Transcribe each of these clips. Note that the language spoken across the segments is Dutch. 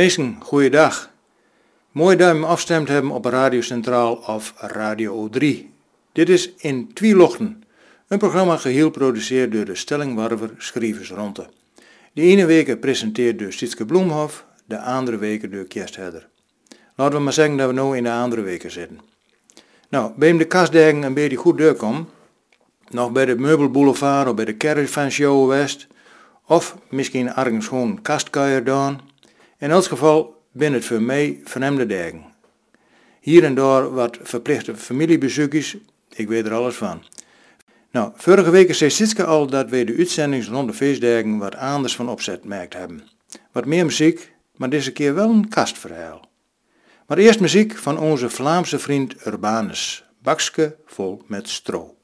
Meesten, goeiedag. Mooi dat we afstemd hebben op Radio Centraal of Radio O3. Dit is In Twielochten, een programma geheel geproduceerd door de Stellingwarver Schrijvers Ronte. De ene week presenteert door Sietske Bloemhof, de andere weken door Kerst Hedder. Laten we maar zeggen dat we nu in de andere weken zitten. Nou, bij de kastdagen een beetje goed doorkomen, nog bij de Meubelboulevard of bij de Caravan Show West, of misschien ergens gewoon kastkuier dan. In elk geval ben het voor mij vernemde dagen. Hier en daar wat verplichte familiebezoekjes, ik weet er alles van. Nou, vorige week zei Sitske al dat wij de uitzendings rond de feestdagen wat anders van opzet merkt hebben. Wat meer muziek, maar deze keer wel een kastverhaal. Maar eerst muziek van onze Vlaamse vriend Urbanus, bakske vol met stro.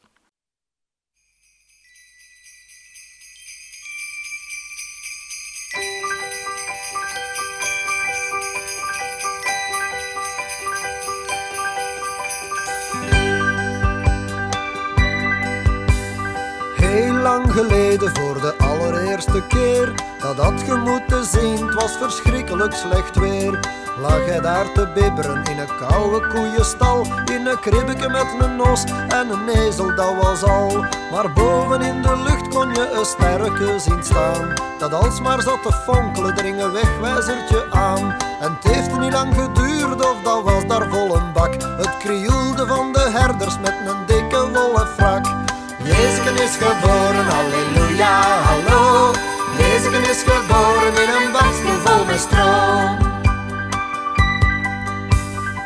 Geleden voor de allereerste keer dat had je moeten zien, het was verschrikkelijk slecht weer. Lag hij daar te bibberen in een koude koeienstal, in een kribbeke met een nos en een ezel, dat was al. Maar boven in de lucht kon je een sterke zien staan, dat alsmaar zat te fonkelen, dring een wegwijzertje aan. En het heeft niet lang geduurd of dat was daar vol een bak, het krioelde van de herders met een dikke wollen frak. Jezus is geboren, halleluja, hallo. Jezus is geboren in een bakstel vol met stroom.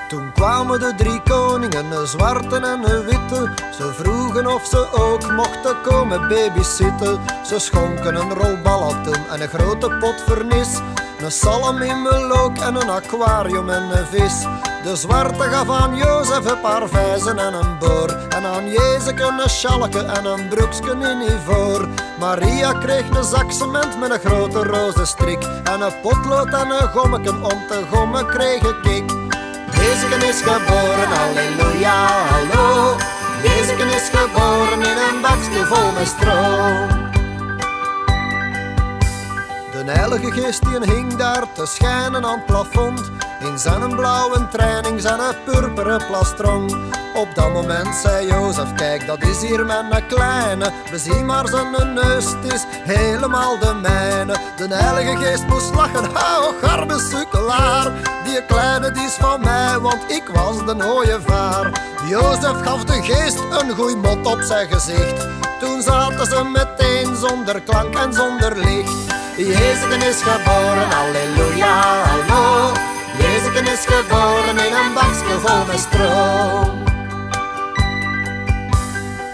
Toen kwamen de drie koningen, een zwarte en een witte. Ze vroegen of ze ook mochten komen babysitten. Ze schonken een rol en een grote pot vernis. Een salm in melook en een aquarium en een vis. De zwarte gaf aan Jozef een paar vijzen en een boor. En aan Jezus een schalke en een broeksken in ivoor. Maria kreeg een zak cement met een grote roze strik. En een potlood en een gommeken om te gommen kreeg ik. Jezus is geboren, halleluja, hallo. Jezus is geboren in een bakje vol met stroom. De heilige geest die hing daar te schijnen aan het plafond. In zijn blauwe training, zijn purperen plastron. Op dat moment zei Jozef, kijk dat is hier mijn kleine. We zien maar zijn neus, het is helemaal de mijne. De heilige geest moest lachen, hou garbe sukkelaar. Die kleine die is van mij, want ik was de ooievaar. Jozef gaf de geest een goeie mot op zijn gezicht. Toen zaten ze meteen zonder klank en zonder licht. Jezus is geboren, halleluja, hallo. Jezus is geboren in een bakje vol met stroom.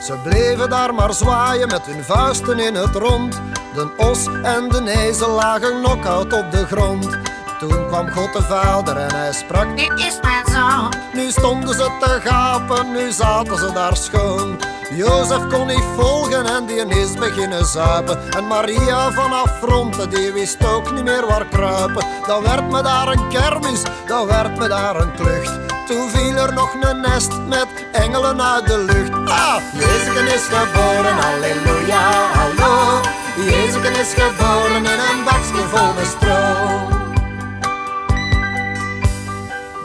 Ze bleven daar maar zwaaien met hun vuisten in het rond. De os en de ezel lagen knock-out op de grond. Toen kwam God de Vader en hij sprak: Dit is mijn zoon. Nu stonden ze te gapen, nu zaten ze daar schoon. Jozef kon niet volgen en die is beginnen zuipen. En Maria vanaf fronten, die wist ook niet meer waar kruipen. Dan werd me daar een kermis, dan werd me daar een klucht. Toen viel er nog een nest met engelen uit de lucht. Ah, Jezus is geboren, halleluja, hallo. Jezus is geboren in een bakje vol met stroom.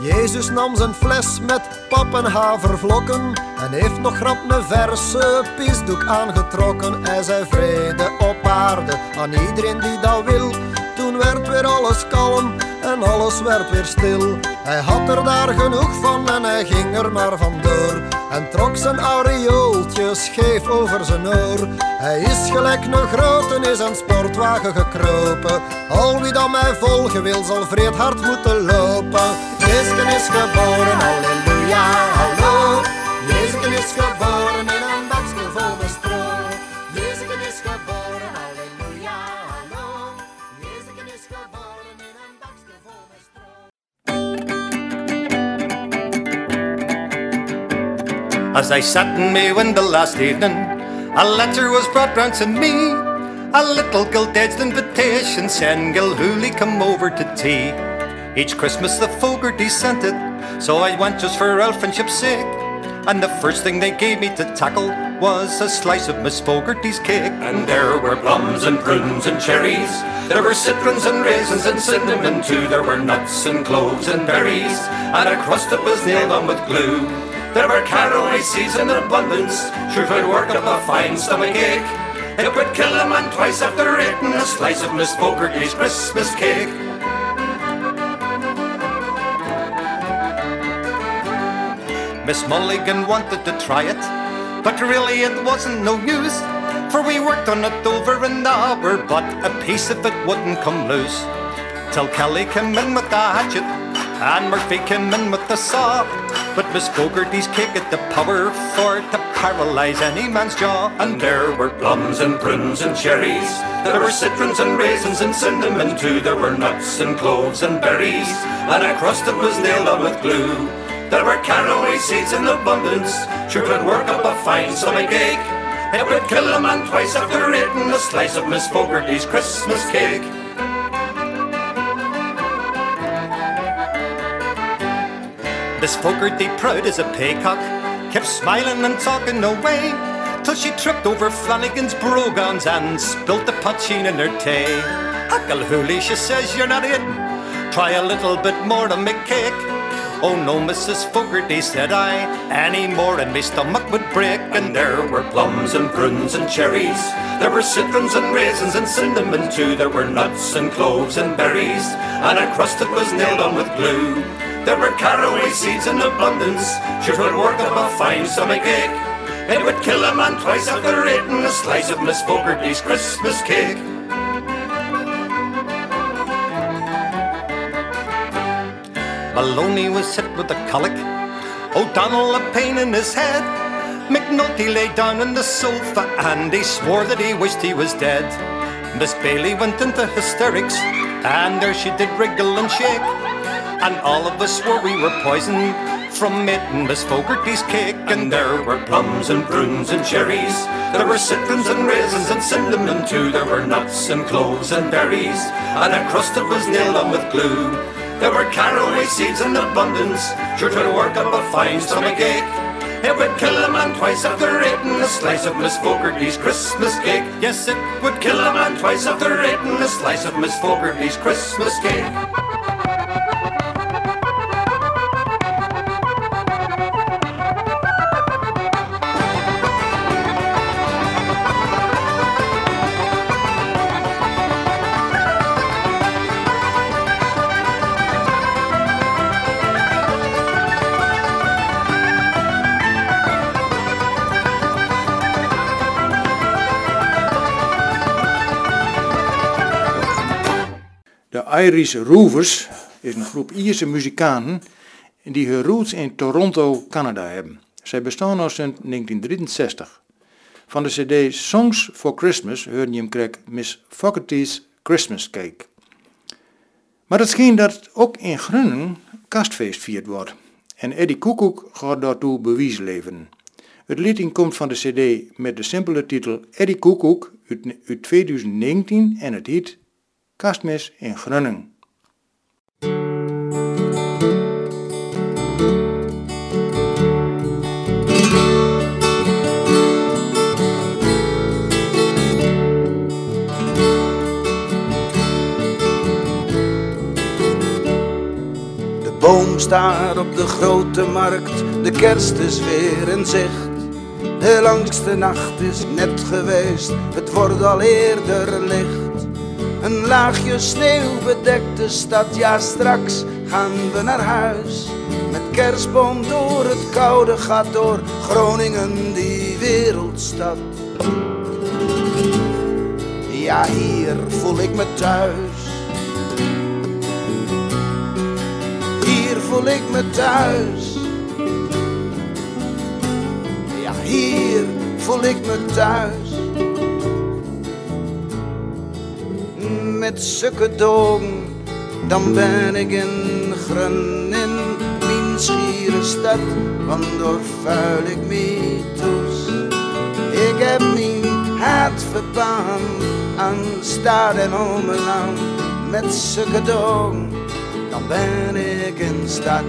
Jezus nam zijn fles met pap en havervlokken en heeft nog grap een verse pisdoek aangetrokken. Hij zei vrede op aarde aan iedereen die dat wil. Toen werd weer alles kalm en alles werd weer stil. Hij had er daar genoeg van en hij ging er maar vandoor. En trok zijn aureooltje scheef over zijn oor. Hij is gelijk een grote is een sportwagen gekropen. Al wie dan mij volgen wil, zal vreed hard moeten lopen. Jezus is geboren, halleluja, hallo. Jezus is geboren in een bakje vol met stro. Jezus is geboren, halleluja, hallo. Jezus is geboren in een bakje vol met stro. As I sat in my window last evening, a letter was brought round to me. A little gilt-edged invitation saying Gilhooly come over to tea. Each Christmas the Fogarty sent it, so I went just for our friendship's sake. And the first thing they gave me to tackle was a slice of Miss Fogarty's cake. And there were plums and prunes and cherries. There were citrons and raisins and cinnamon too. There were nuts and cloves and berries. And a crust that was nailed on with glue. There were caraway seeds in abundance. Sure could work up a fine stomach ache. It would kill a man twice after eating a slice of Miss Fogarty's Christmas cake. Miss Mulligan wanted to try it, but really it wasn't no use. For we worked on it over an hour, but a piece of it wouldn't come loose. Till Kelly came in with the hatchet, and Murphy came in with the saw. But Miss Fogarty's cake had the power for to paralyze any man's jaw. And there were plums and prunes and cherries. There were citrons and raisins and cinnamon too. There were nuts and cloves and berries. And a crust that was nailed on with glue. There were caraway seeds in abundance. Sure could work up a fine stomach ache. It would kill a man twice after eating a slice of Miss Fogarty's Christmas cake. Miss Fogarty, proud as a paycock, kept smiling and talking away till she tripped over Flanagan's brogans and spilt the poteen in her tea. Huckle Hooley, she says you're not in. Try a little bit more to make cake. Oh no, Mrs. Fogarty, said I, any more and my stomach would break. And there were plums and prunes and cherries. There were citrons and raisins and cinnamon too. There were nuts and cloves and berries. And a crust that was nailed on with glue. There were caraway seeds in abundance. Sure would work up a fine stomach ache. It would kill a man twice after eating a slice of Miss Fogarty's Christmas cake. Maloney was hit with a colic. O'Donnell a pain in his head. McNulty lay down on the sofa and he swore that he wished he was dead. Miss Bailey went into hysterics and there she did wriggle and shake. And all of us swore we were poisoned from eating Miss Fogarty's cake. And there were plums and prunes and cherries. There were citrons and raisins and cinnamon too. There were nuts and cloves and berries. And a crust that was nailed on with glue. There were caraway seeds in abundance, sure to work up a fine stomach ache. It would kill a man twice after eating a slice of Miss Fogarty's Christmas cake. Yes, it would kill a man twice after eating a slice of Miss Fogarty's Christmas cake. Irish Rovers is een groep Ierse muzikanten die hun roots in Toronto, Canada hebben. Zij bestaan al sinds 1963. Van de cd Songs for Christmas hoorde je hem krijg Miss Fogarty's Christmas Cake. Maar het scheen dat ook in Grunnen kastfeest vierd wordt. En Eddie Koekoek gaat daartoe bewijs. Het liedje komt van de cd met de simpele titel Eddie Koekoek uit 2019 en het heet Kastmis in Grunnen. De boom staat op de grote markt, de kerst is weer in zicht. De langste nacht is net geweest, het wordt al eerder licht. Een laagje sneeuw bedekt de stad, ja straks gaan we naar huis. Met kerstboom door het koude gat door Groningen, die wereldstad. Ja, hier voel ik me thuis. Hier voel ik me thuis. Ja, hier voel ik me thuis. Met zulke dogen, dan ben ik in Grun in mijn schiere stad, want door vuil ik me toes. Ik heb mijn hart verbaan aan stad en met zulke dogen, dan ben ik in stad.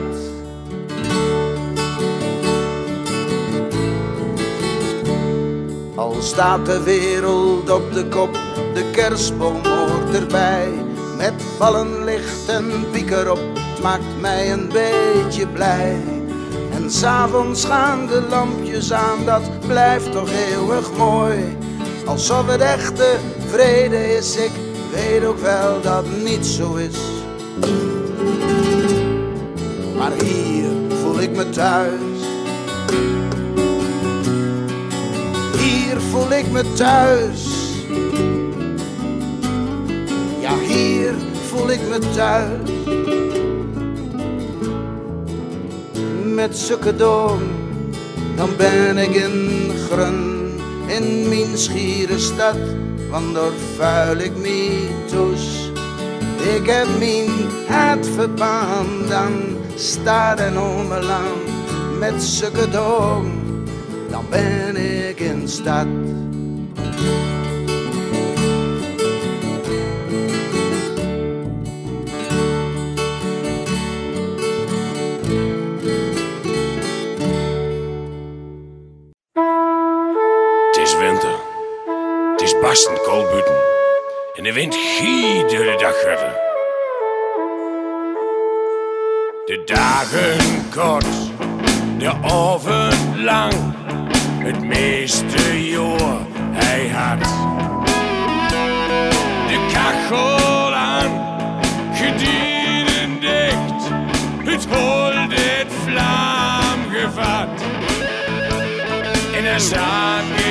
Al staat de wereld op de kop, de kerstboom erbij. Met ballenlicht en pieker op, maakt mij een beetje blij. En s'avonds gaan de lampjes aan, dat blijft toch eeuwig mooi. Alsof het echte vrede is, ik weet ook wel dat niet zo is. Maar hier voel ik me thuis. Hier voel ik me thuis. Ja, hier voel ik me thuis. Met zulke dom, dan ben ik in grun in mijn schiere stad, want daar vuil ik me toes. Ik heb mijn hart dan staat en omeland met zulke dom, dan ben ik in stad. De oven lang. Het meeste jaar hij had. De kachel aan, gedienen dicht. Het hol dit vlam gevat. En dan zag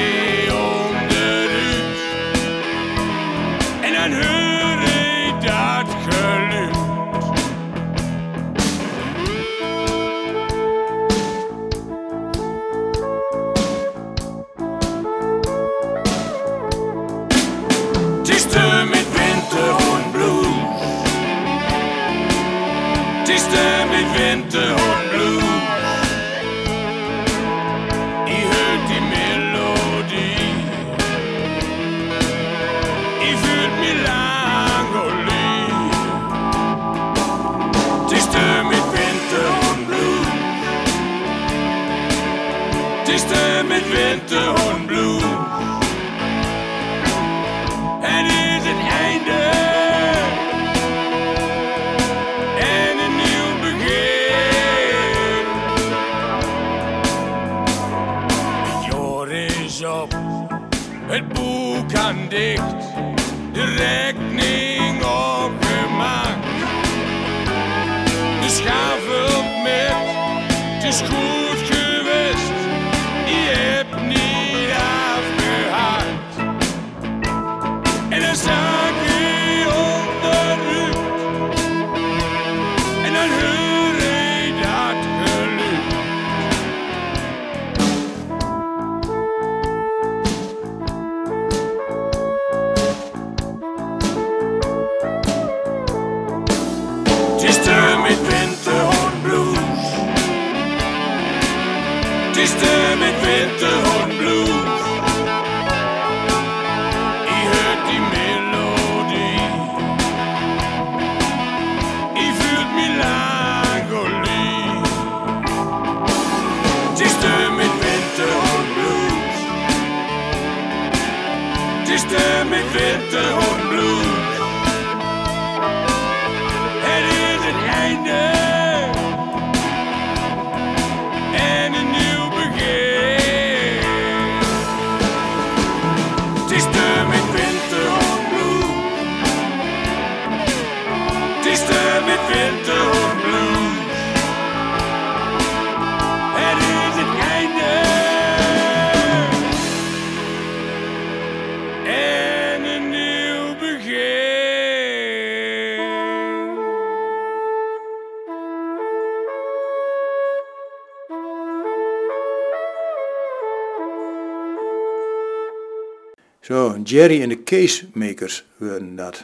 Zo, Jerry en de Casemakers worden dat.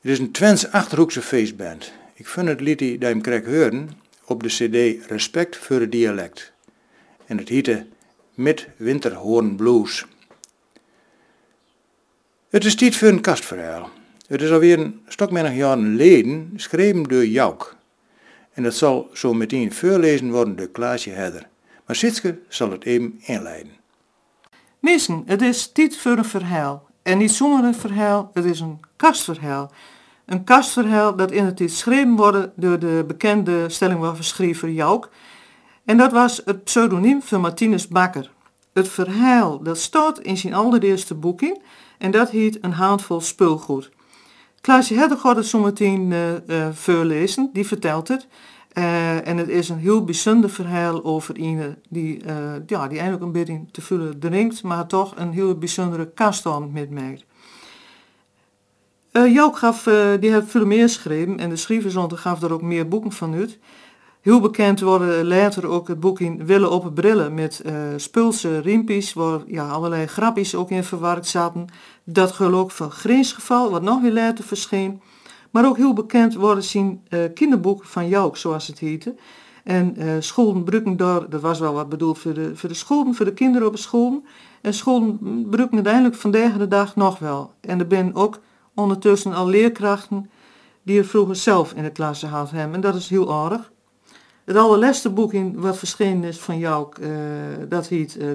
Het is een Twents Achterhoekse feestband. Ik vind het lied die hem krijgt horen op de cd Respect voor het dialect. En het heette Met Winterhoorn Blues. Het is tijd voor een kastverhaal. Het is alweer een stok menig jaren geleden geschreven door Jouk. En dat zal zo meteen voorlezen worden door Klaasje Herder. Maar Sitske zal het even inleiden. Mensen, het is tijd voor een verhaal. En niet zomaar een verhaal, het is een kastverhaal. Een kastverhaal dat in het geschreven wordt door de bekende stellingwaffenschrijver Jouk. En dat was het pseudoniem van Martinus Bakker. Het verhaal dat staat in zijn allereerste boeking en dat heet Een handvol spulgoed. Klaasje Hedder gaat het zometeen uh, voorlezen, die vertelt het. Uh, en het is een heel bijzonder verhaal over iemand die, uh, ja, die eigenlijk een beetje te vullen drinkt, maar toch een heel bijzondere kaststand met. Uh, Jook gaf, die heeft veel meer geschreven en de schrijversonde gaf er ook meer boeken van uit. Heel bekend worden later ook het boek in Willen op brillen met spulse riempies, waar ja, allerlei grappies ook in verwerkt zaten. Dat geloof van Greensgeval, wat nog weer later verscheen. Maar ook heel bekend worden zien uh, kinderboek van Jouk, zoals het heette. En uh, scholen Bruckendor, dat was wel wat bedoeld voor de, voor de scholen, voor de kinderen op school. En scholen gebruiken uiteindelijk vandaag de dag nog wel. En er zijn ook ondertussen al leerkrachten die het vroeger zelf in de klas hadden hebben. En dat is heel aardig. Het allerlaatste boek in wat verschenen is van Jouk, uh, dat heet uh.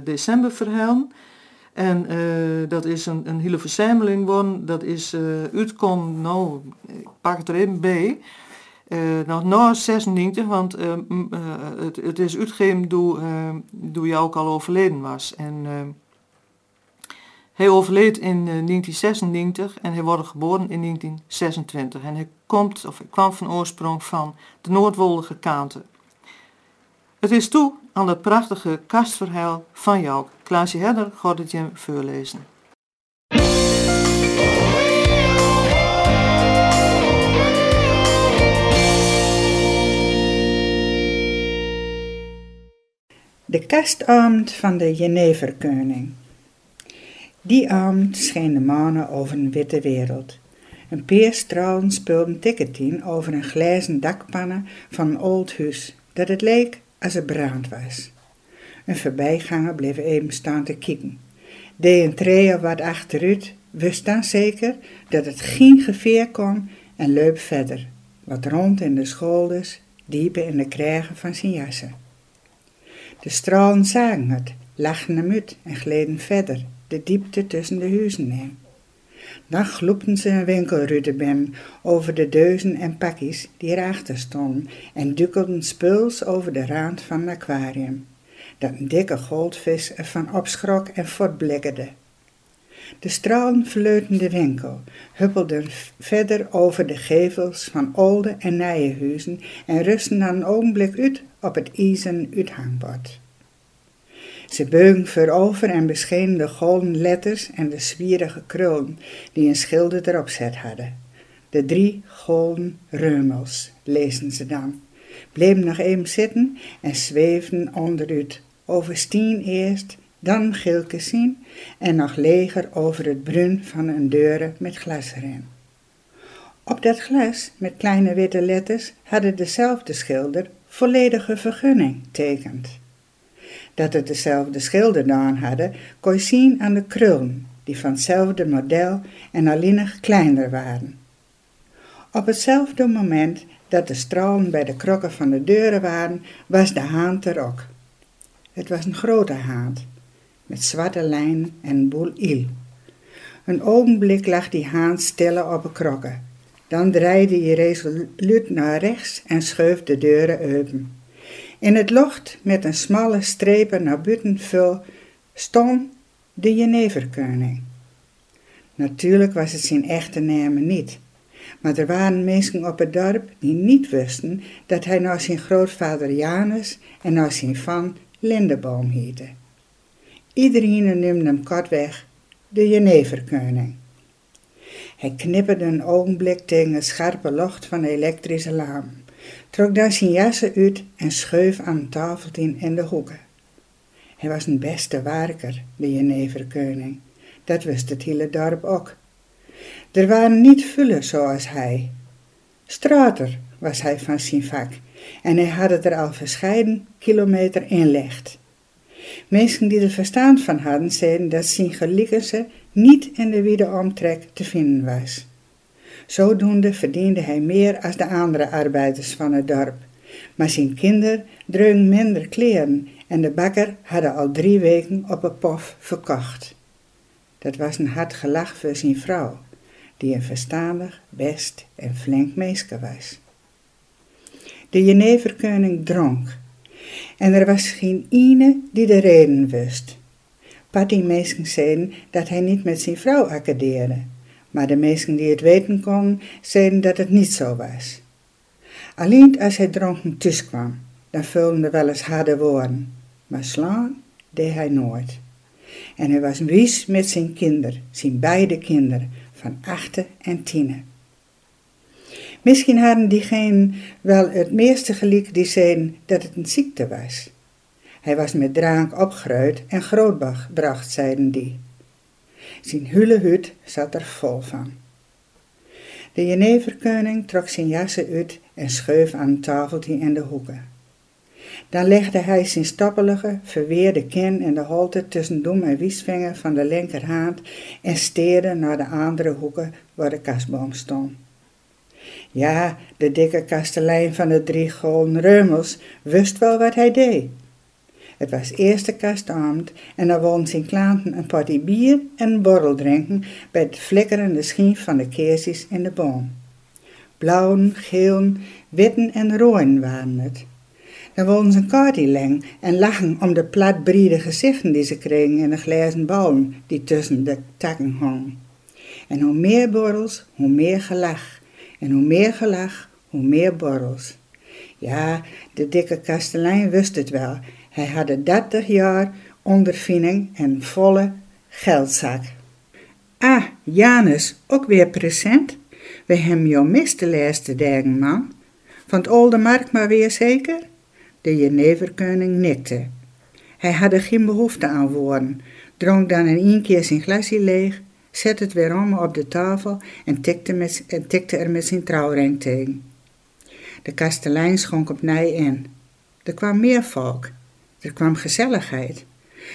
En uh, dat is een, een hele verzameling van, dat is uh, uitkom, nou, ik pak het er even bij, uh, nog na 96, want het, het is uitgegeven door, door jou ook al overleden was. En hij overleed in 1996 en hij wordt geboren in 1926. En hij komt, of hij kwam van oorsprong van de Noordwoldige Kaanten. Het is toe aan het prachtige kastverhaal van jou. Klaasje Herder gaat het voorlezen. De kastabend van de Jeneverkoning. Die avond scheen de manen over een witte wereld. Een paar stralen speelden tikketien over een glazen dakpannen van een oud huis, dat het leek als het brand was. Een voorbijganger bleef even staan te kijken. Deed een wat achteruit, wist dan zeker dat het geen geveer kon en leep verder, wat rond in de schouders, diepe in de krijgen van zijn jassen. De stralen zagen het, lachten hem uit en gleden verder, de diepte tussen de huizen in. Dan gloepten ze een winkelrutte binnen over de deuzen en pakjes die erachter stonden en dukkelden spuls over de rand van het aquarium. Dat een dikke goldvis ervan opschrok en voortblikkerde. De stralen verleuten de winkel, huppelden verder over de gevels van oude en nieuwe huizen en rusten dan een ogenblik uit op het ijzeren uithangbord. Ze beugen voorover en beschenen de golden letters en de zwierige krullen die een schilder erop zet hadden. De drie golden reumels, lezen ze dan. Bleven nog even zitten en zweefden onderuit. Over Stien eerst, dan Gilke zien en nog leger over het brun van een deuren met glas erin. Op dat glas met kleine witte letters hadden dezelfde schilder volledige vergunning tekend. Dat het dezelfde schilder dan hadden, kon je zien aan de krullen, die van hetzelfde model en alleen kleiner waren. Op hetzelfde moment dat de stralen bij de krokken van de deuren waren, was de haand er ook. Het was een grote haand, met zwarte lijn en boel il. Een ogenblik lag die haand stille op de krokken. Dan draaide hij resoluut naar rechts en schoof de deuren open. In het locht met een smalle strepen naar buiten vul stond de Jeneverkoning. Natuurlijk was het zijn echte naam niet, maar er waren mensen op het dorp die niet wisten dat hij naar zijn grootvader Janus en naar zijn van Lindeboom heette. Iedereen noemde hem kortweg de Jeneverkoning. Hij knipperde een ogenblik tegen het scherpe locht van de elektrische lamp trok dan zijn jassen uit en schuif aan een tafeltje in de hoeken. Hij was een beste werker, de Jeneverkoning. Dat wist het hele dorp ook. Er waren niet vullen zoals hij. Strater was hij van zijn vak en hij had het er al verscheiden kilometer inlegd. Mensen die er verstand van hadden, zeiden dat zijn gelijke niet in de wiede omtrek te vinden was. Zodoende verdiende hij meer als de andere arbeiders van het dorp. Maar zijn kinderen droegen minder kleren En de bakker hadden al drie weken op een pof verkocht. Dat was een hard gelach voor zijn vrouw, die een verstandig, best en flink meeske was. De jeneverkoning dronk, en er was geen ene die de reden wist. Patty meesten zeiden dat hij niet met zijn vrouw accadeerde, maar de meesten die het weten konden, zeiden dat het niet zo was. Alleen als hij dronken thuis kwam, dan vulden er wel eens harde woorden, maar slaan deed hij nooit. En hij was wies met zijn kinderen, zijn beide kinderen, van achten en tienen. Misschien hadden diegenen wel het meeste gelijk die zeiden dat het een ziekte was. Hij was met drank opgeruid en grootbracht, zeiden die. Zijn hut zat er vol van. De jeneverkoning trok zijn jassen uit en scheuf aan een tafeltje in de hoeken. Dan legde hij zijn stappelige, verweerde kin in de holte tussen dom en wiesvinger van de linkerhand en steerde naar de andere hoeken waar de kastboom stond. Ja, de dikke kastelein van de drie golden reumels wist wel wat hij deed. Het was eerste kastavond en dan woonde zijn klanten een potje bier en een borrel drinken bij het flikkerende schien van de keersjes in de boom. Blauwen, geelen, witten en rooien waren het. Dan woonden ze een kaartje en lachen om de platbriede gezichten die ze kregen in de glazen ballen die tussen de takken hong. En hoe meer borrels, hoe meer gelach. En hoe meer gelach, hoe meer borrels. Ja, de dikke kastelein wist het wel. Hij had 30 jaar ondervinding en volle geldzak. Ah, Janus, ook weer present? We hebben jou mist de laatste dagen, man. Van het oude markt maar weer zeker? De jeneverkoning nikte. Hij had er geen behoefte aan woorden, dronk dan in één keer zijn glasje leeg, zette het weer om op de tafel en tikte, met, en tikte er met zijn trouwring tegen. De kastelein schonk op nij in. Er kwam meer volk. Er kwam gezelligheid.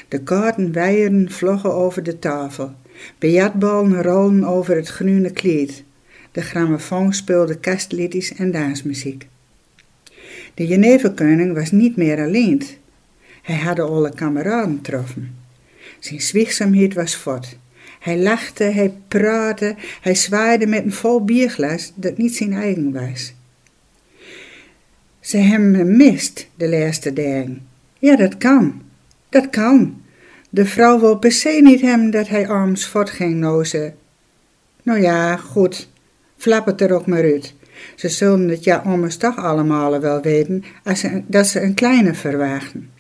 De kaarten weierden vloggen over de tafel. Bejatballen rolden over het groene kleed. De grammofoon speelde kastliedjes en dansmuziek. De Geneverkoning was niet meer alleen. Hij had alle kameraden getroffen. Zijn zwiegzaamheid was fort. Hij lachte, hij praatte, hij zwaaide met een vol bierglas dat niet zijn eigen was. Ze hebben hem mist de laatste dagen. Ja, dat kan. Dat kan. De vrouw wil per se niet hebben dat hij arms voortging nozen. Nou ja, goed. Flap het er ook maar uit. Ze zullen het ja ommers toch allemaal wel weten als ze, dat ze een kleine verwachten.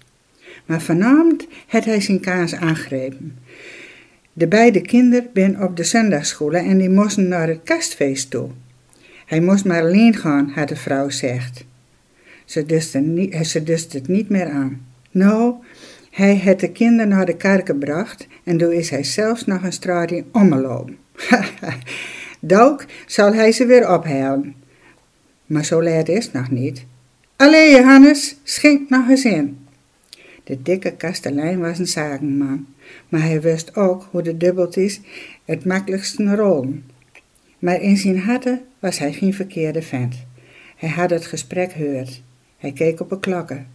Maar vanavond had hij zijn kaas aangrepen. De beide kinderen ben op de zondagscholen en die moesten naar het kastfeest toe. Hij moest maar alleen gaan, had de vrouw gezegd. Ze ze het niet meer aan. Nou, hij had de kinderen naar de kerk gebracht en toen is hij zelfs nog een straatje omgelopen. Dook zal hij ze weer ophalen. Maar zo laat is het nog niet. Allee, Johannes, schenk nog eens in. De dikke kastelein was een zakenman, maar hij wist ook hoe de dubbeltjes het makkelijkste rollen. Maar in zijn harten was hij geen verkeerde vent. Hij had het gesprek gehoord. Hij keek op de klokken.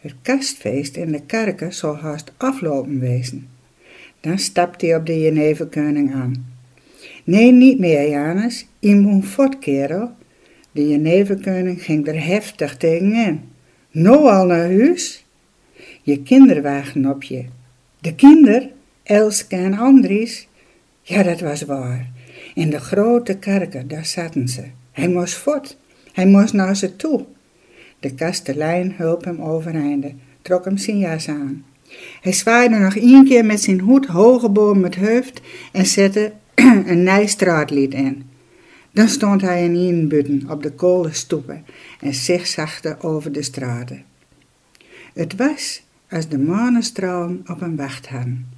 Het kastfeest in de kerken zou haast aflopen wezen. Dan stapte hij op de Jeneverkoning aan. Nee, niet meer, Janus. Je moet. De Jeneverkoning ging er heftig tegenin. Nou al naar huis? Je kinderen wachten op je. De kinder, Elske en Andries? Ja, dat was waar. In de grote kerken, daar zaten ze. Hij moest voort. Hij moest naar ze toe. De kastelein hulp hem overeinde, trok hem zijn jas aan. Hij zwaaide nog één keer met zijn hoed hoge boven het hoofd en zette een nijstraatlied in. Dan stond hij in een butten op de kolen stoepen en zigzagde over de straten. Het was als de manenstralen op hem wacht hadden.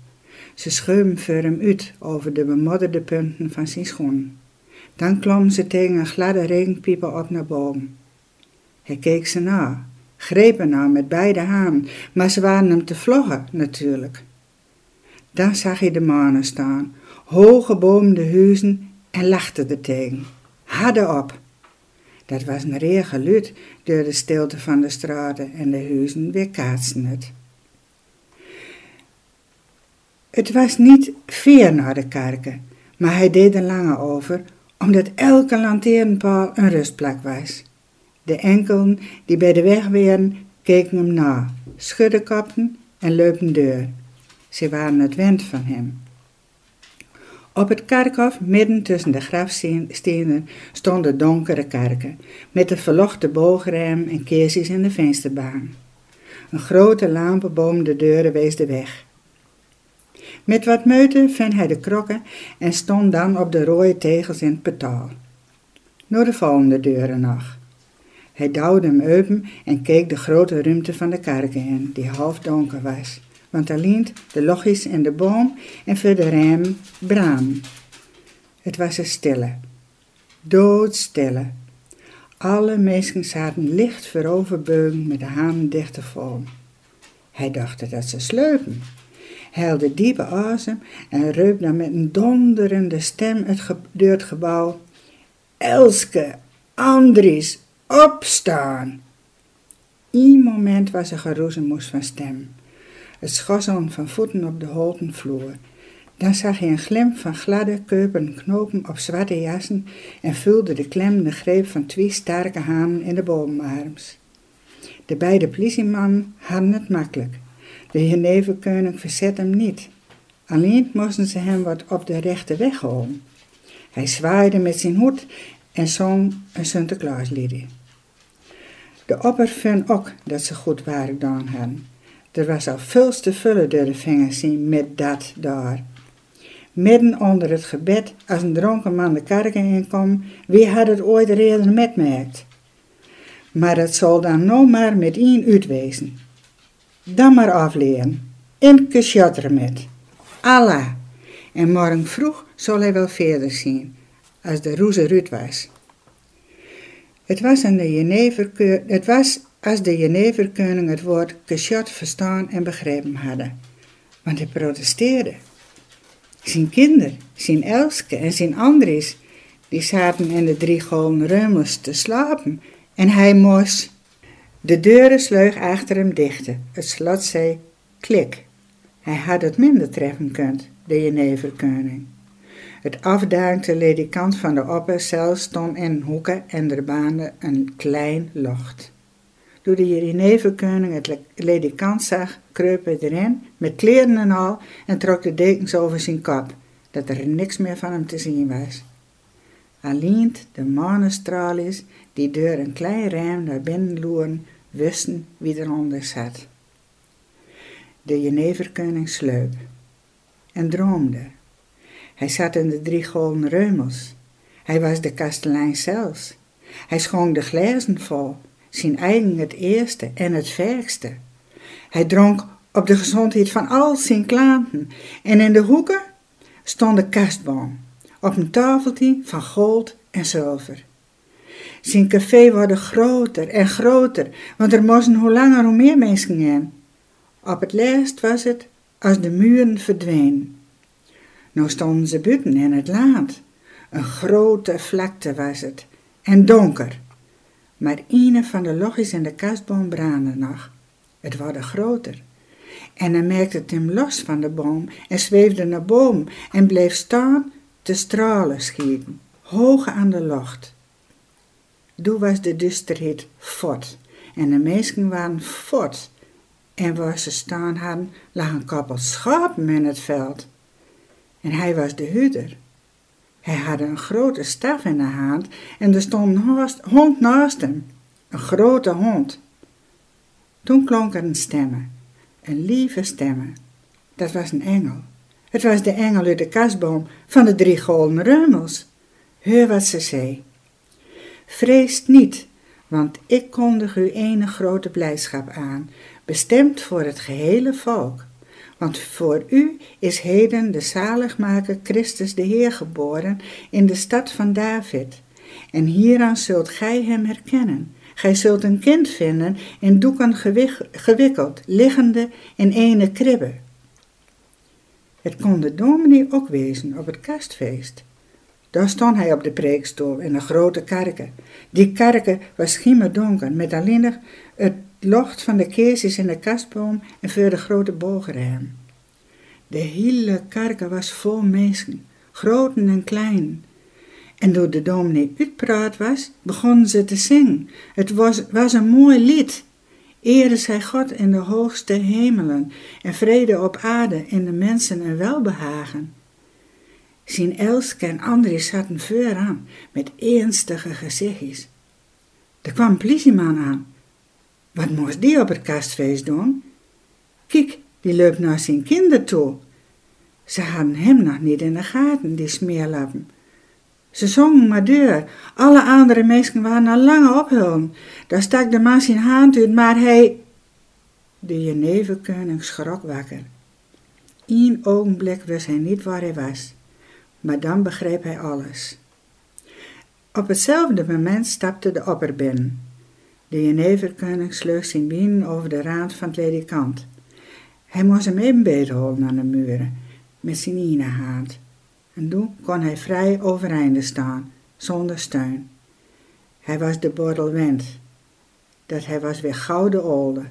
Ze scheumen voor hem uit over de bemodderde punten van zijn schoen. Dan klom ze tegen een gladde regenpieper op naar boven. Hij keek ze na, greep er na met beide handen, maar ze waren hem te vloggen natuurlijk. Dan zag hij de manen staan, hoge boomde huizen en lachte er tegen. Hadden op. Dat was een reer geluid door de stilte van de straten en de huizen weer kaatsten het. Het was niet ver naar de kerken, maar hij deed er langer over, omdat elke lanteernpaal een rustplek was. De enkelen die bij de weg waren, keken hem na, schudden kappen en leupen deur. Ze waren het wend van hem. Op het kerkhof, midden tussen de grafstenen, stonden donkere kerken, met een verlochte boogrem en keertjes in de vensterbaan. Een grote lampenboom de deuren wees de weg. Met wat meute vond hij de krokken en stond dan op de rode tegels in het petaal. Naar de volgende deuren nog. Hij duwde hem open en keek de grote ruimte van de kerk in, die half donker was. Want liet de logis en de boom en voor de rem braam. Het was een stille, doodstille. Alle mensen zaten licht vooroverbeugen met de hanen dicht te. Hij dacht dat ze sleupen. Hij haalde diepe asem en reuk dan met een donderende stem het het gebouw. Elske, Andries, opstaan! Eén moment was er geroezemoes van stem. Het schosselen van voeten op de houten vloer. Dan zag hij een glimp van gladde, keuperen knopen op zwarte jassen en vulde de klemmende greep van twee sterke hanen in de bomenarms. De beide politiemannen hadden het makkelijk. De Geneverkoning verzet hem niet. Alleen moesten ze hem wat op de rechte weg houden. Hij zwaaide met zijn hoed en zong een Sinterklaasliedje. De opper vond ook dat ze goed werk gedaan hadden. Er was al veel te vullen door de vingers zien met dat daar. Midden onder het gebed, als een dronken man de kerk inkwam, wie had het ooit eerder metmerkt? Maar het zal dan nou maar met één uitwezen. Dan maar afleren. En kusjatteren met. Allah. En morgen vroeg zal hij wel verder zien, als de roeze Ruud was. Het was, de het was als de Jeneverkoning het woord kusjat verstaan en begrepen hadden. Want hij protesteerde. Zijn kinderen, zijn Elske en zijn Andries, die zaten in de drie golden reumels te slapen en hij moest. De deuren sleug achter hem dichten. Het slot zei klik. Hij had het minder treffen kunt, de Jeneverkoning. Het afdankte ledikant van de oppercel stond in hoeken en er baande een klein locht. Toen de Jeneverkoning het ledikant zag, kreup hij erin, met kleren en al, en trok de dekens over zijn kop, dat er niks meer van hem te zien was. Alleen de manenstralies die door een klein raam naar binnen loeren, wisten wie eronder zat. De Jeneverkoning sleup en droomde. Hij zat in de drie golden reumels. Hij was de kastelein zelfs. Hij schonk de glazen vol, zijn eigen het eerste en het verkste. Hij dronk op de gezondheid van al zijn klanten en in de hoeken stond de kastboom op een tafeltje van goud en zilver. Zijn café wordt groter en groter, want er moesten hoe langer hoe meer mensen in. Op het laatst was het als de muren verdwenen. Nou stonden ze buiten in het laad. Een grote vlakte was het en donker. Maar een van de logjes in de kastboom brandde nog. Het wordt groter. En hij merkte het hem los van de boom en zweefde naar boven en bleef staan te stralen schieten, hoog aan de lucht. Toen was de duisterheid fort en de mensen waren fort. En waar ze staan hadden, lag een koppel schapen in het veld. En hij was de huurder. Hij had een grote staf in de hand en er stond een hond naast hem. Een grote hond. Toen klonk er een lieve stemme. Dat was een engel. Het was de engel uit de kasboom van de drie golden reumels. Heur wat ze zei. Vreest niet, want ik kondig u ene grote blijdschap aan, bestemd voor het gehele volk. Want voor u is heden de zaligmaker Christus de Heer geboren in de stad van David. En hieraan zult gij hem herkennen. Gij zult een kind vinden in doeken gewikkeld, liggende in ene kribbe. Het kon de dominee ook wezen op het kastfeest. Daar stond hij op de preekstoel in een grote kerken. Die kerken was schimmerdonker, met alleen het locht van de keesjes in de kastboom en voor de grote bogerham. De hele kerk was vol mensen, groten en kleinen. En door de dominee uitpraat was, begonnen ze te zingen. Het was, was een mooi lied. Ere zij God in de hoogste hemelen en vrede op aarde in de mensen een welbehagen. Zien Elske en Andries zaten voor aan met ernstige gezichtjes. Er kwam een aan. Wat moest die op het kastfeest doen? Kijk, die loopt naar zijn kinder toe. Ze hadden hem nog niet in de gaten, die smeerlappen. Ze zongen maar deur. Alle andere mensen waren al lange ophullen. Daar stak de man zijn hand uit, maar hij... De Genevekoning schrok wakker. Eén ogenblik wist hij niet waar hij was, maar dan begreep hij alles. Op hetzelfde moment stapte de opper binnen. De Geneverkoning sleug zijn bienen over de rand van het ledikant. Hij moest hem even beetholen aan de muren, met zijn ene hand. En toen kon hij vrij overeind staan, zonder steun. Hij was de bordel wend, dat hij was weer gouden olde.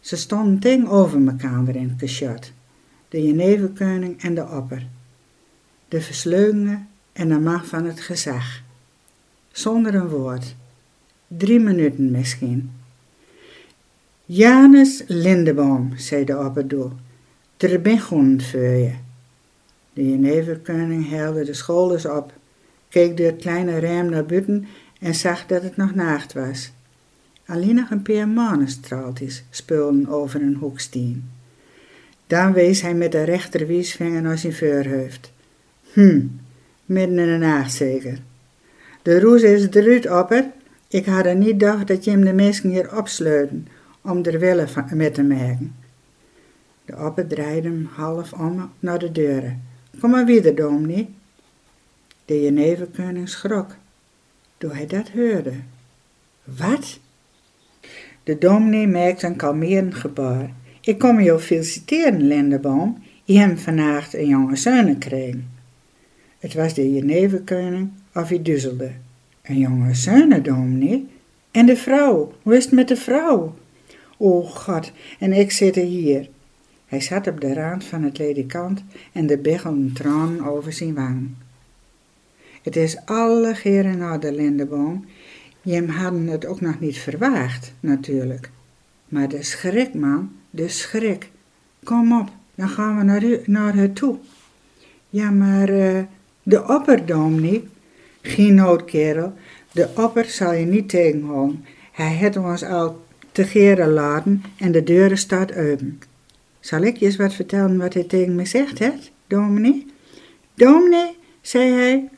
Ze stonden ting over elkaar in het de Geneverkoning en de opper. De versleugende en de macht van het gezag. Zonder een woord. Drie minuten misschien. Janus Lindeboom, zei de opperdoel, er ben goed voor je. De Geneverkoning helde de schouders op, keek door het kleine raam naar buiten en zag dat het nog nacht was. Alleen nog een paar manenstraaltjes speelden over een hoeksteen. Dan wees hij met de rechter naar zijn voorhoofd. Hm, midden in de nacht zeker. De roes is eruit opper. Ik had er niet gedacht dat je hem de mensen hier opsluiten om er willen met te maken. De opper draaide hem half om naar de deuren. Kom maar weer, dominee. De Geneverkoning schrok, toen hij dat hoorde. Wat? De dominee maakte een kalmerend gebaar. Ik kom je feliciteren, Lindeboom. Je hebt vannacht een jonge zoon gekregen. Het was de Geneverkoning of hij duzzelde. Een jonge zoon, dominee? En de vrouw, hoe is het met de vrouw? O God, en ik zit hier. Hij zat op de rand van het ledikant en de biggelden tranen over zijn wang. Het is alle geren naar de lindeboom. Jem hadden het ook nog niet verwaagd, natuurlijk. Maar de schrik, man, de schrik. Kom op, dan gaan we naar, u, naar haar toe. Ja, maar uh, de opperdom Geen noodkerel, de opper zal je niet tegenhouden. Hij heeft ons al te geren laten en de deuren staat open. Zal ik je eens wat vertellen wat hij tegen me zegt, hè, dominee? Dominee, zei hij,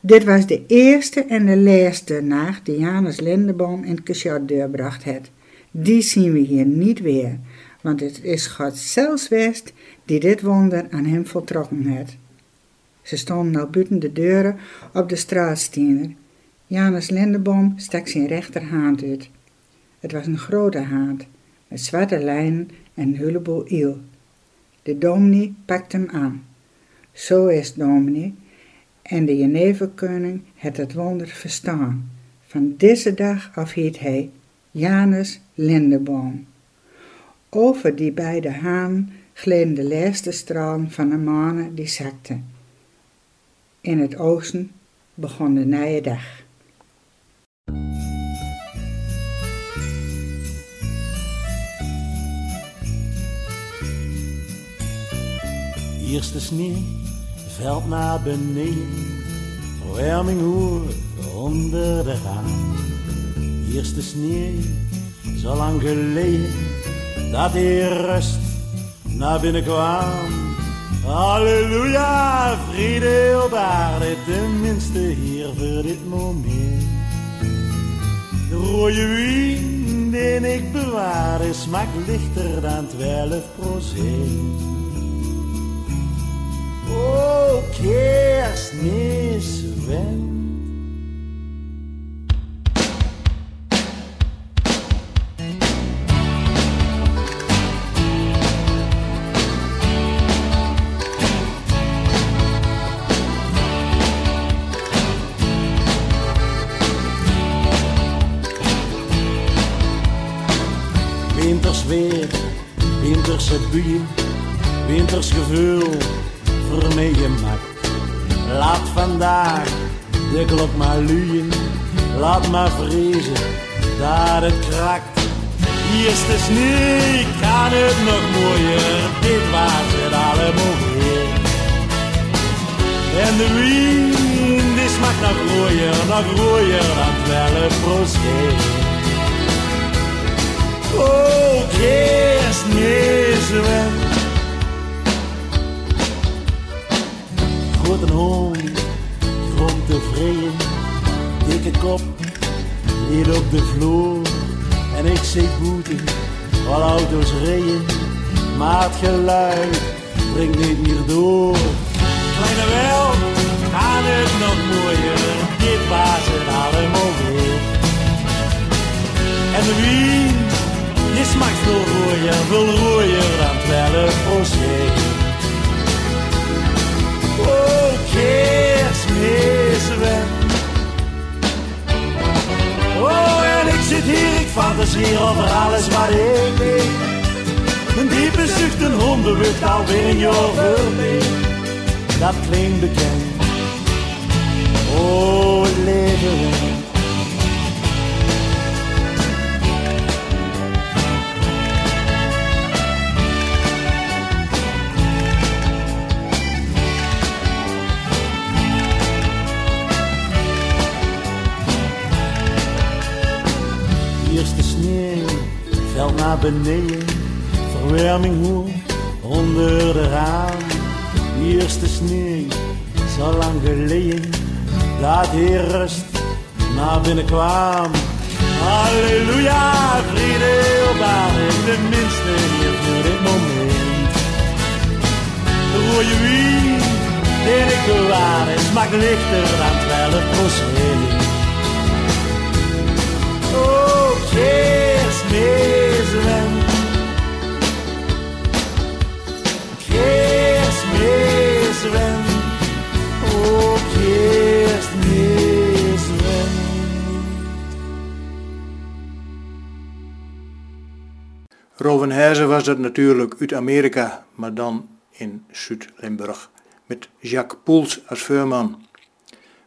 dit was de eerste en de laatste nacht die Janus Lindeboom in het deurbracht heeft. Die zien we hier niet weer, want het is God zelfs west die dit wonder aan hem voltrokken heeft. Ze stonden nou buiten de deuren op de straatstiener. Janus Lindeboom stak zijn rechterhand uit. Het was een grote hand, met zwarte lijnen en een heleboel iel. De dominee pakte hem aan. Zo is dominee, en de Geneverkoning het het wonder verstaan. Van deze dag af heet hij Janus Lindeboom. Over die beide haan gleden de laatste stralen van de manen die zakten. In het oosten begon de nieuwe dag. Eerste sneeuw veld naar beneden, verwarming hoor onder de raam. Eerste sneeuw, zo lang geleden, dat die rust naar binnen kwam. Halleluja, vrede op aarde, tenminste hier voor dit moment. De rode wien die ik bewaar, smaakt lichter dan 12 procent. Oh, kerstmis wend. Winters buien wintersgevoel voor mij gemaakt. Laat vandaag de klok maar luien, laat maar vrezen dat het krakt. Eerste sneeuw kan het nog mooier, dit was het allemaal weer. En de wind die smaakt nog rooier, nog rooier dan 12 procent. Oh, kerstmiswen. Grote hond, grond tevreden, dikke kop, hier op de vloer. En ik zie boete, al auto's reden, maar het geluid brengt niet meer door. Kleine wel, gaan het nog mooier, dit was het allemaal weer. En de smaakt veel rooier, veel rooier dan 12 procent. Oh, kerstmiswen. Oh, en ik zit hier, ik fantaseer over alles wat ik weet. Een diepe zucht, een hondenwucht, alweer een jaar. Dat klinkt bekend. Oh, het leven naar verwarming hoog onder de raam. Eerste sneeuw is al lang geleden, dat hier rust naar binnen kwam. Halleluja, vrede op aarde, tenminste hier voor dit moment. De rode wien, die ik bewaar, smaakt lichter dan 12 procent. Oh. Oh, Hezen was dat natuurlijk uit Amerika, maar dan in Zuid-Limburg, met Jacques Poels als veurman.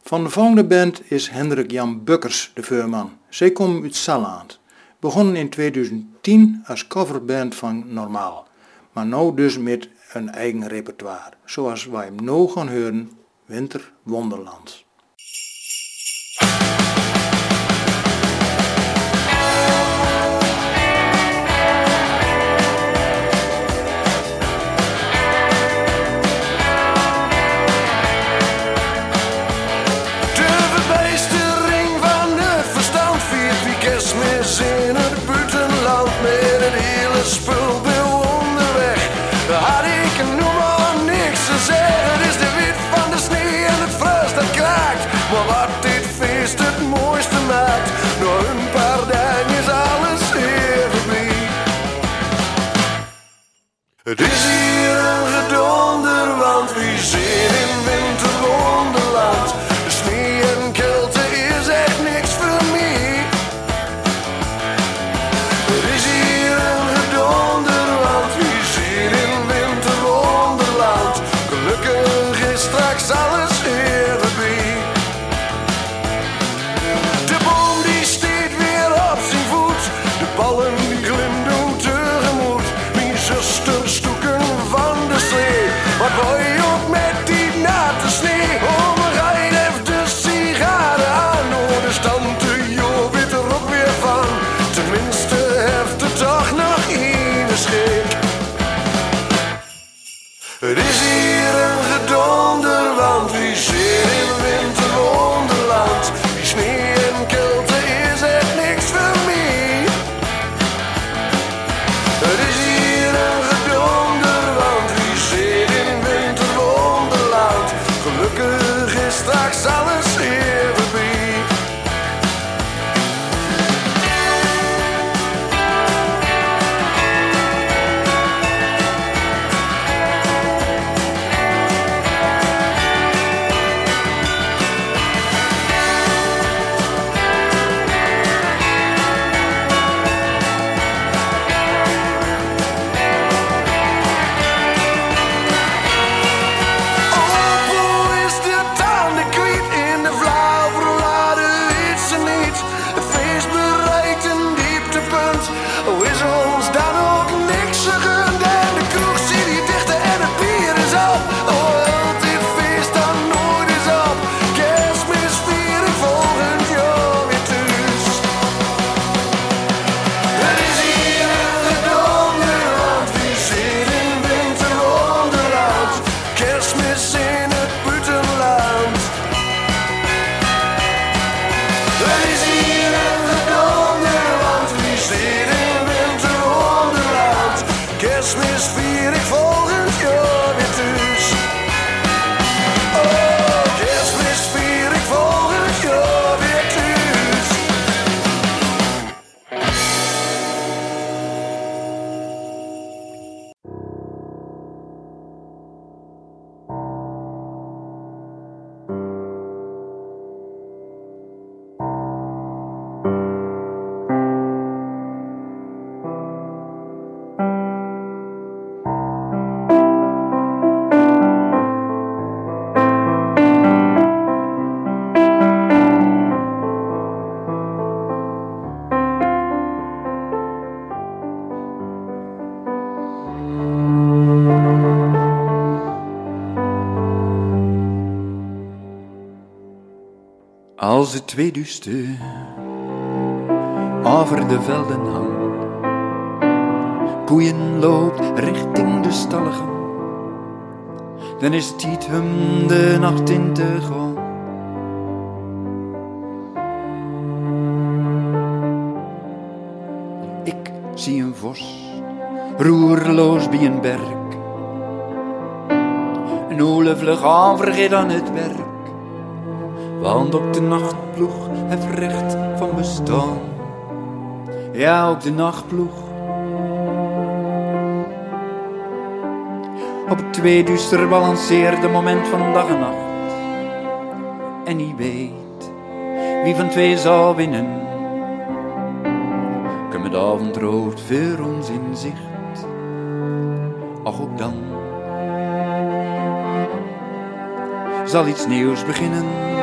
Van de volgende band is Hendrik Jan Bukkers de veurman. Zij komen uit Salland. Begonnen in 2010 als coverband van Normaal, maar nu dus met een eigen repertoire, zoals wij hem nu gaan horen, Winter Wonderland. Het Als het tweeduiste over de velden hangt, koeien loopt richting de stallen dan is het om de nacht in te gaan. Ik zie een vos, roerloos bij een berg. Een ole vlug vergeet aan het werk. Want ook de nachtploeg heeft recht van bestaan. Ja, ook de nachtploeg. Op het tweeduister balanceert moment van dag en nacht. En die weet wie van twee zal winnen. Kom het avondrood voor ons in zicht. Ach, ook dan zal iets nieuws beginnen.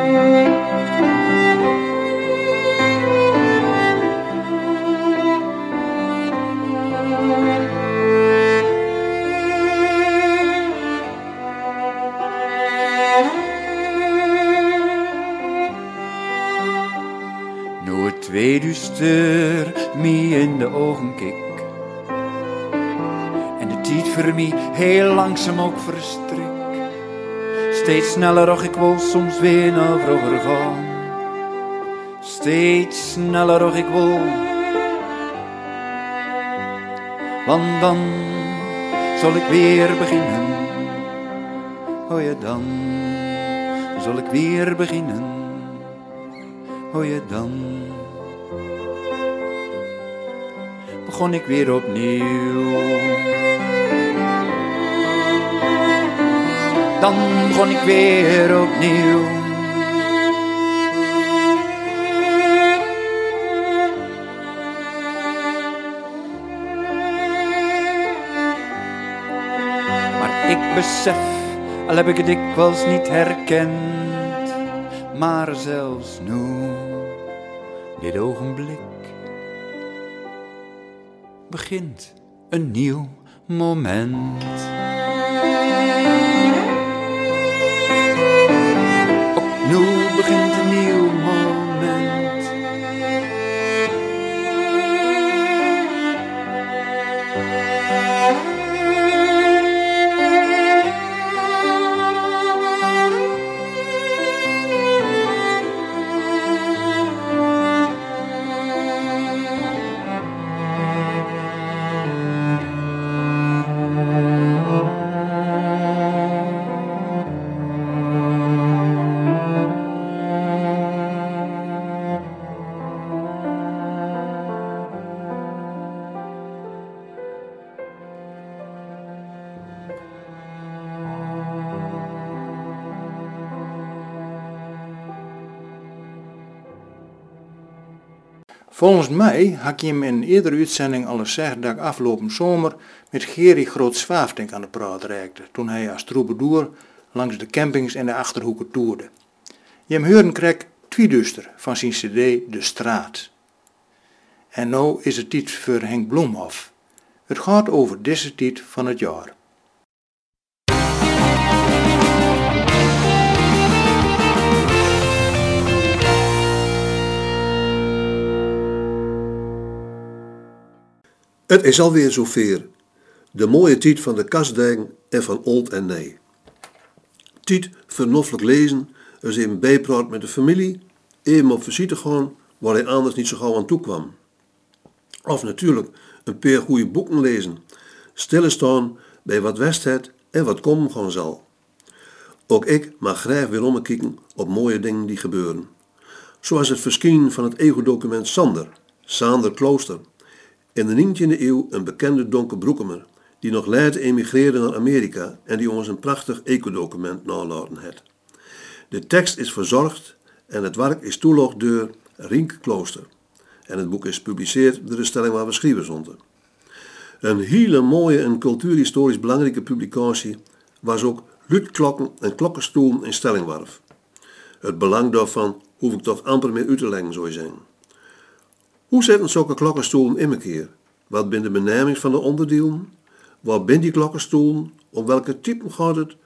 Tweeduister mij in de ogen kik. En de tijd voor mij heel langzaam ook verstrik. Steeds sneller och ik wil soms weer naar vroeger gaan. Steeds sneller och ik wil. Want dan zal ik weer beginnen. Hoor je dan, zal ik weer beginnen. Hoor je dan. Begon ik weer opnieuw. Dan begon ik weer opnieuw. Maar ik besef, al heb ik het dikwijls niet herkend, maar zelfs nu, dit ogenblik, begint een nieuw moment. Begint een nieuw Volgens mij had je hem in een eerdere uitzending al eens zeggen dat ik afgelopen zomer met Gerry Groot-Zwaafdink aan de praat reikte, toen hij als troubadour langs de campings en de Achterhoeken toerde. Je hem hoorde kreeg Tweeduster van zijn cd De Straat. En nou is het tijd voor Henk Bloemhof. Het gaat over deze tijd van het jaar. Het is alweer zover. De mooie tijd van de kastdijk en van old en nee. Tijd vernoffelijk lezen, eens even bijpraat met de familie, even op visite gaan waar hij anders niet zo gauw aan toe kwam. Of natuurlijk een paar goede boeken lezen. stilstaan bij wat west en wat komen gewoon zal. Ook ik mag graag weer omkijken op mooie dingen die gebeuren. Zoals het verschijnen van het ego-document Sander, Sander Klooster. In de 19e eeuw een bekende donkerbroekemer, die nog later emigreerde naar Amerika en die ons een prachtig eco-document nalaten heeft. De tekst is verzorgd en het werk is toelogd door Rienk Klooster. En het boek is gepubliceerd door de stelling waar we zonden. Een hele mooie en cultuurhistorisch belangrijke publicatie was ook luidklokken en klokkenstoelen in Stellingwarf. Het belang daarvan hoef ik toch amper meer uit te leggen, zou je zeggen. Hoe zetten zulke klokkenstoelen in elkaar? Wat zijn de benamingen van de onderdelen? Wat zijn die klokkenstoelen? Om welke type gaat het?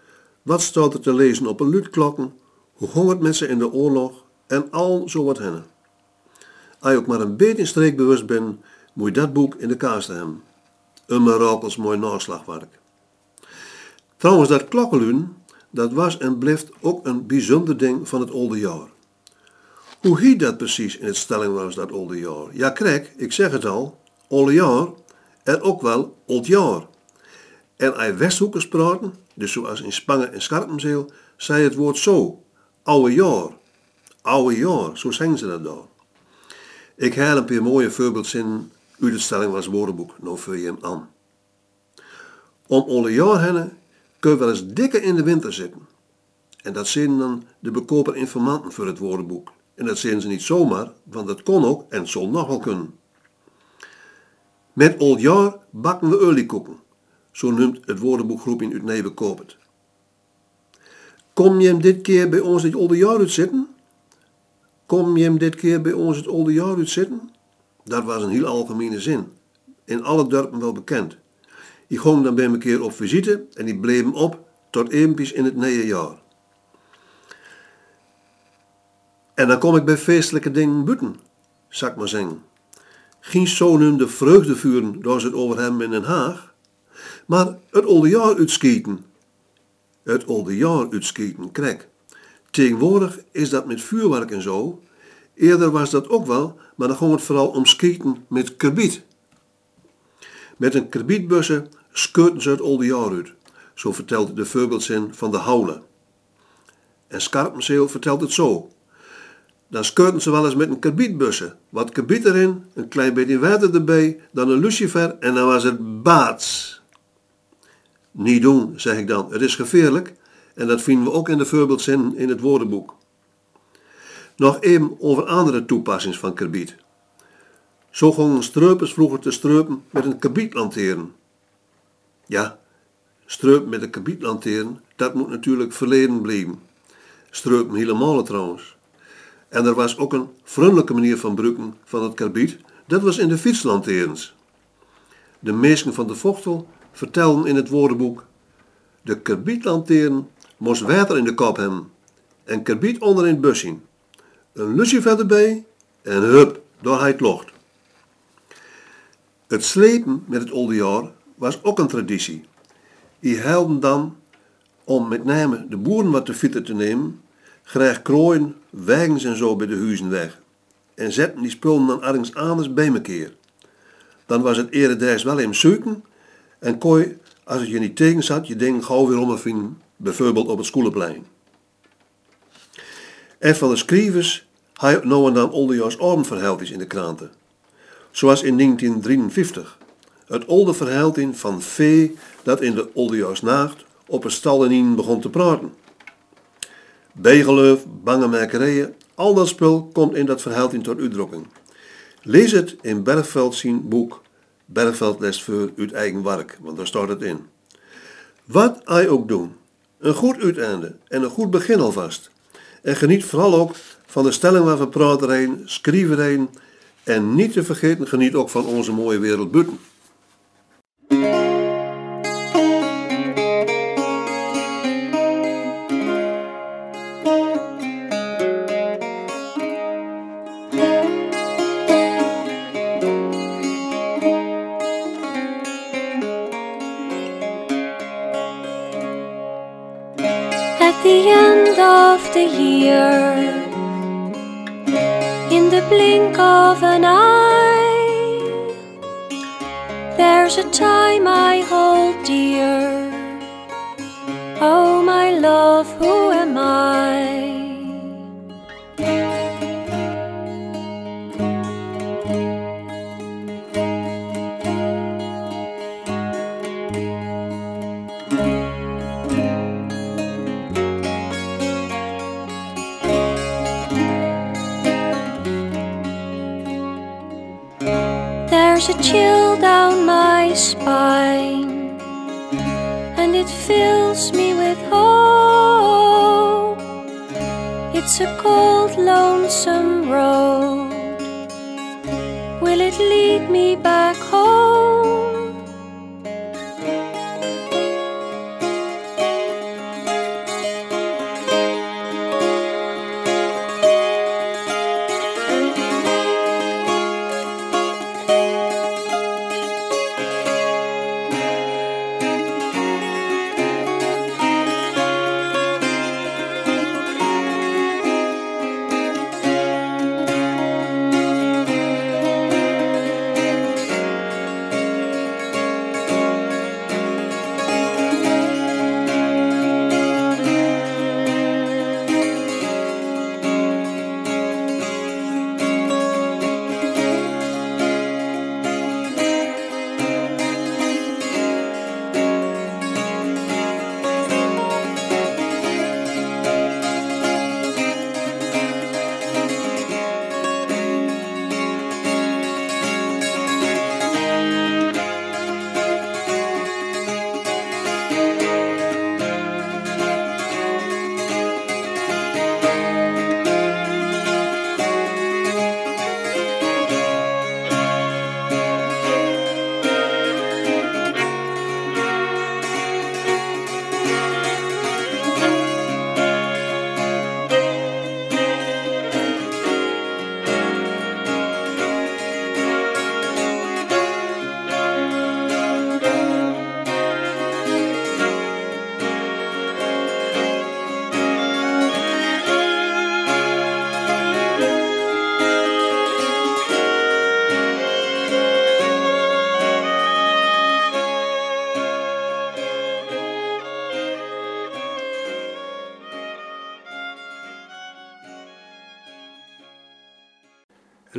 Wat staat er te lezen op een luidklokken? Hoe ging het met ze in de oorlog? En al zo wat hennen. Als je ook maar een beetje in streek bewust bent, moet je dat boek in de kaast hebben. Een mirakels mooi naslagwerk. Trouwens, dat klokkenluiden, dat was en blijft ook een bijzonder ding van het oude jaar. Hoe heet dat precies in het stelling was dat oude jaar? Ja, kijk, ik zeg het al, oude jaar en ook wel oud jaar. En als Westhoekers praten, dus zoals in Spangen en Scherpenzeel, zei het woord zo, oude jaar. Oude jaar, zo zeggen ze dat dan. Ik haal een paar mooie voorbeeldzinnen uit de stelling woordenboek, nou vul je hem aan. Om oude jaar heen kun je wel eens dikker in de winter zitten. En dat zijn dan de bekoper informanten voor het woordenboek. En dat zijn ze niet zomaar, want dat kon ook en zal nog kunnen. Met old jaar bakken we oliekoeken. Zo noemt het woordenboekgroep in Utnebe Kopert. Kom je hem dit keer bij ons het oude jaar uit zitten? Kom je hem dit keer bij ons het oude jaar uit zitten? Dat was een heel algemene zin. In alle dorpen wel bekend. Die ging dan bij een keer op visite en die bleven op tot eempjes in het nieuwe jaar. En dan kom ik bij feestelijke dingen buiten, zal ik maar zeggen. Geen zonen de vreugdevuren door het over hem in Den Haag, maar het oude jaar uitschieten. Het oude jaar uitschieten, kijk. Tegenwoordig is dat met vuurwerk en zo. Eerder was dat ook wel, maar dan ging het vooral om schieten met kerbiet. Met een kerbietbussen scheurten ze het oude jaar uit. Zo vertelt de voorbeeldzin van de Houle. En Scarpenzeel vertelt het zo. Dan scheurten ze wel eens met een kerbietbussen. Wat kerbiet erin, een klein beetje water erbij, dan een lucifer en dan was het baats. Niet doen, zeg ik dan. Het is gevaarlijk. En dat vinden we ook in de voorbeeldzin in het woordenboek. Nog even over andere toepassingen van kerbiet. Zo gingen streupers vroeger te streupen met een kerbietlanteern. Ja, streupen met een kerbietlanteern, dat moet natuurlijk verleden blijven. Streupen helemaal trouwens. En er was ook een vriendelijke manier van gebruiken van het karbiet, dat was in de fietslanteerns. De meesten van de Vochtel vertelden in het woordenboek: De karbietlanteern moest water in de kop hebben en karbiet onder in het busje. Een lucifer erbij en hup, door hij het locht. Het slepen met het oude jaar was ook een traditie. Die helden dan, om met name de boeren wat te fietsen te nemen, graag krooien, wagens en zo bij de huizen weg. En zetten die spullen dan ergens anders bij elkaar. Dan was het eerder wel in zoeken en je, als het je niet tegen zat, je ding gauw weer omvinden, bijvoorbeeld op het schoolplein. En van de schrijvers had je nou en dan armverhaaltjes in de kranten. Zoals in 1953. Het oude verhaaltje van vee dat in de Oldejaarsnacht op een stallenien begon te praten. Bijgeloof, bangemakerijen, al dat spul komt in dat verhaaltje tot uitdrukking. Lees het in Bergveld zien boek Bergveld les voor uit eigen werk, want daar staat het in. Wat hij ook doen, een goed uiteinde en een goed begin alvast. En geniet vooral ook van de stelling waar we praten heen, schrijven heen. En niet te vergeten, geniet ook van onze mooie wereld buiten. Blink of an eye, There's a time I hold dear.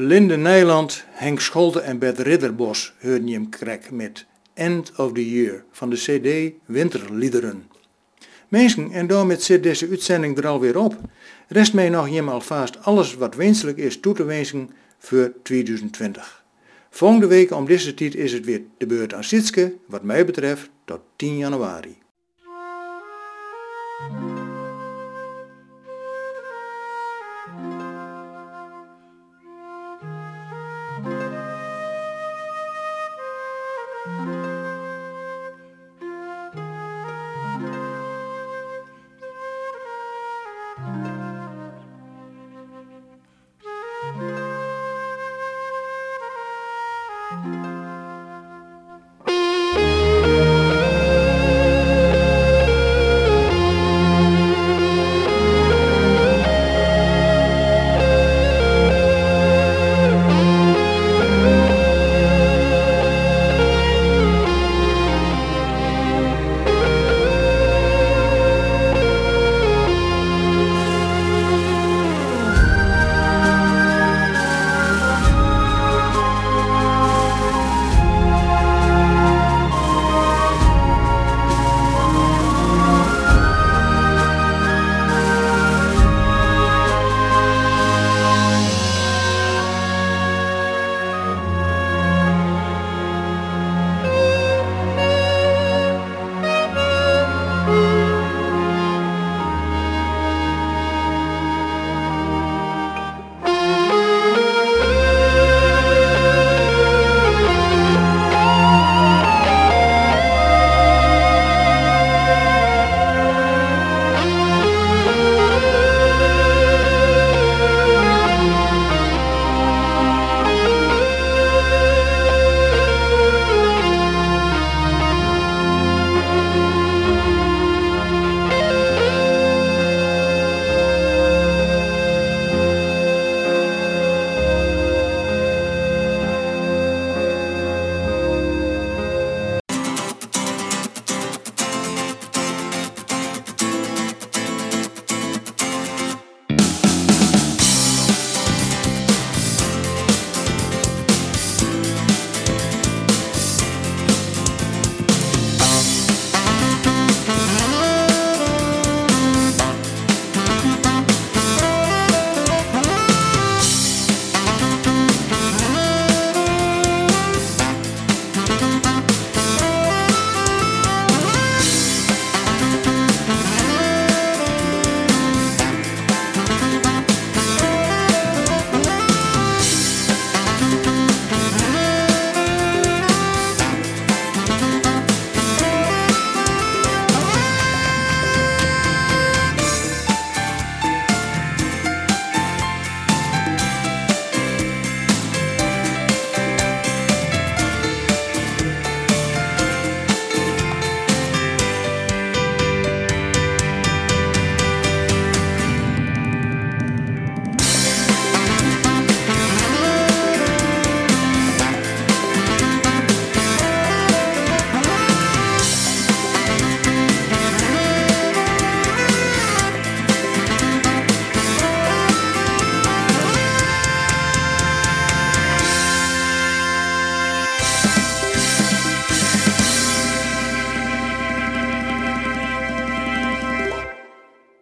Linde Nijland, Henk Scholte en Bert Ridderbos hoorden je krek met End of the Year van de CD Winterliederen. Mensen, en daarmee zit deze uitzending er alweer op. Rest mij nog jemals alvast alles wat wenselijk is toe te wensen voor 2020. Volgende week om deze tijd is het weer de beurt aan Sitske, wat mij betreft tot 10 januari.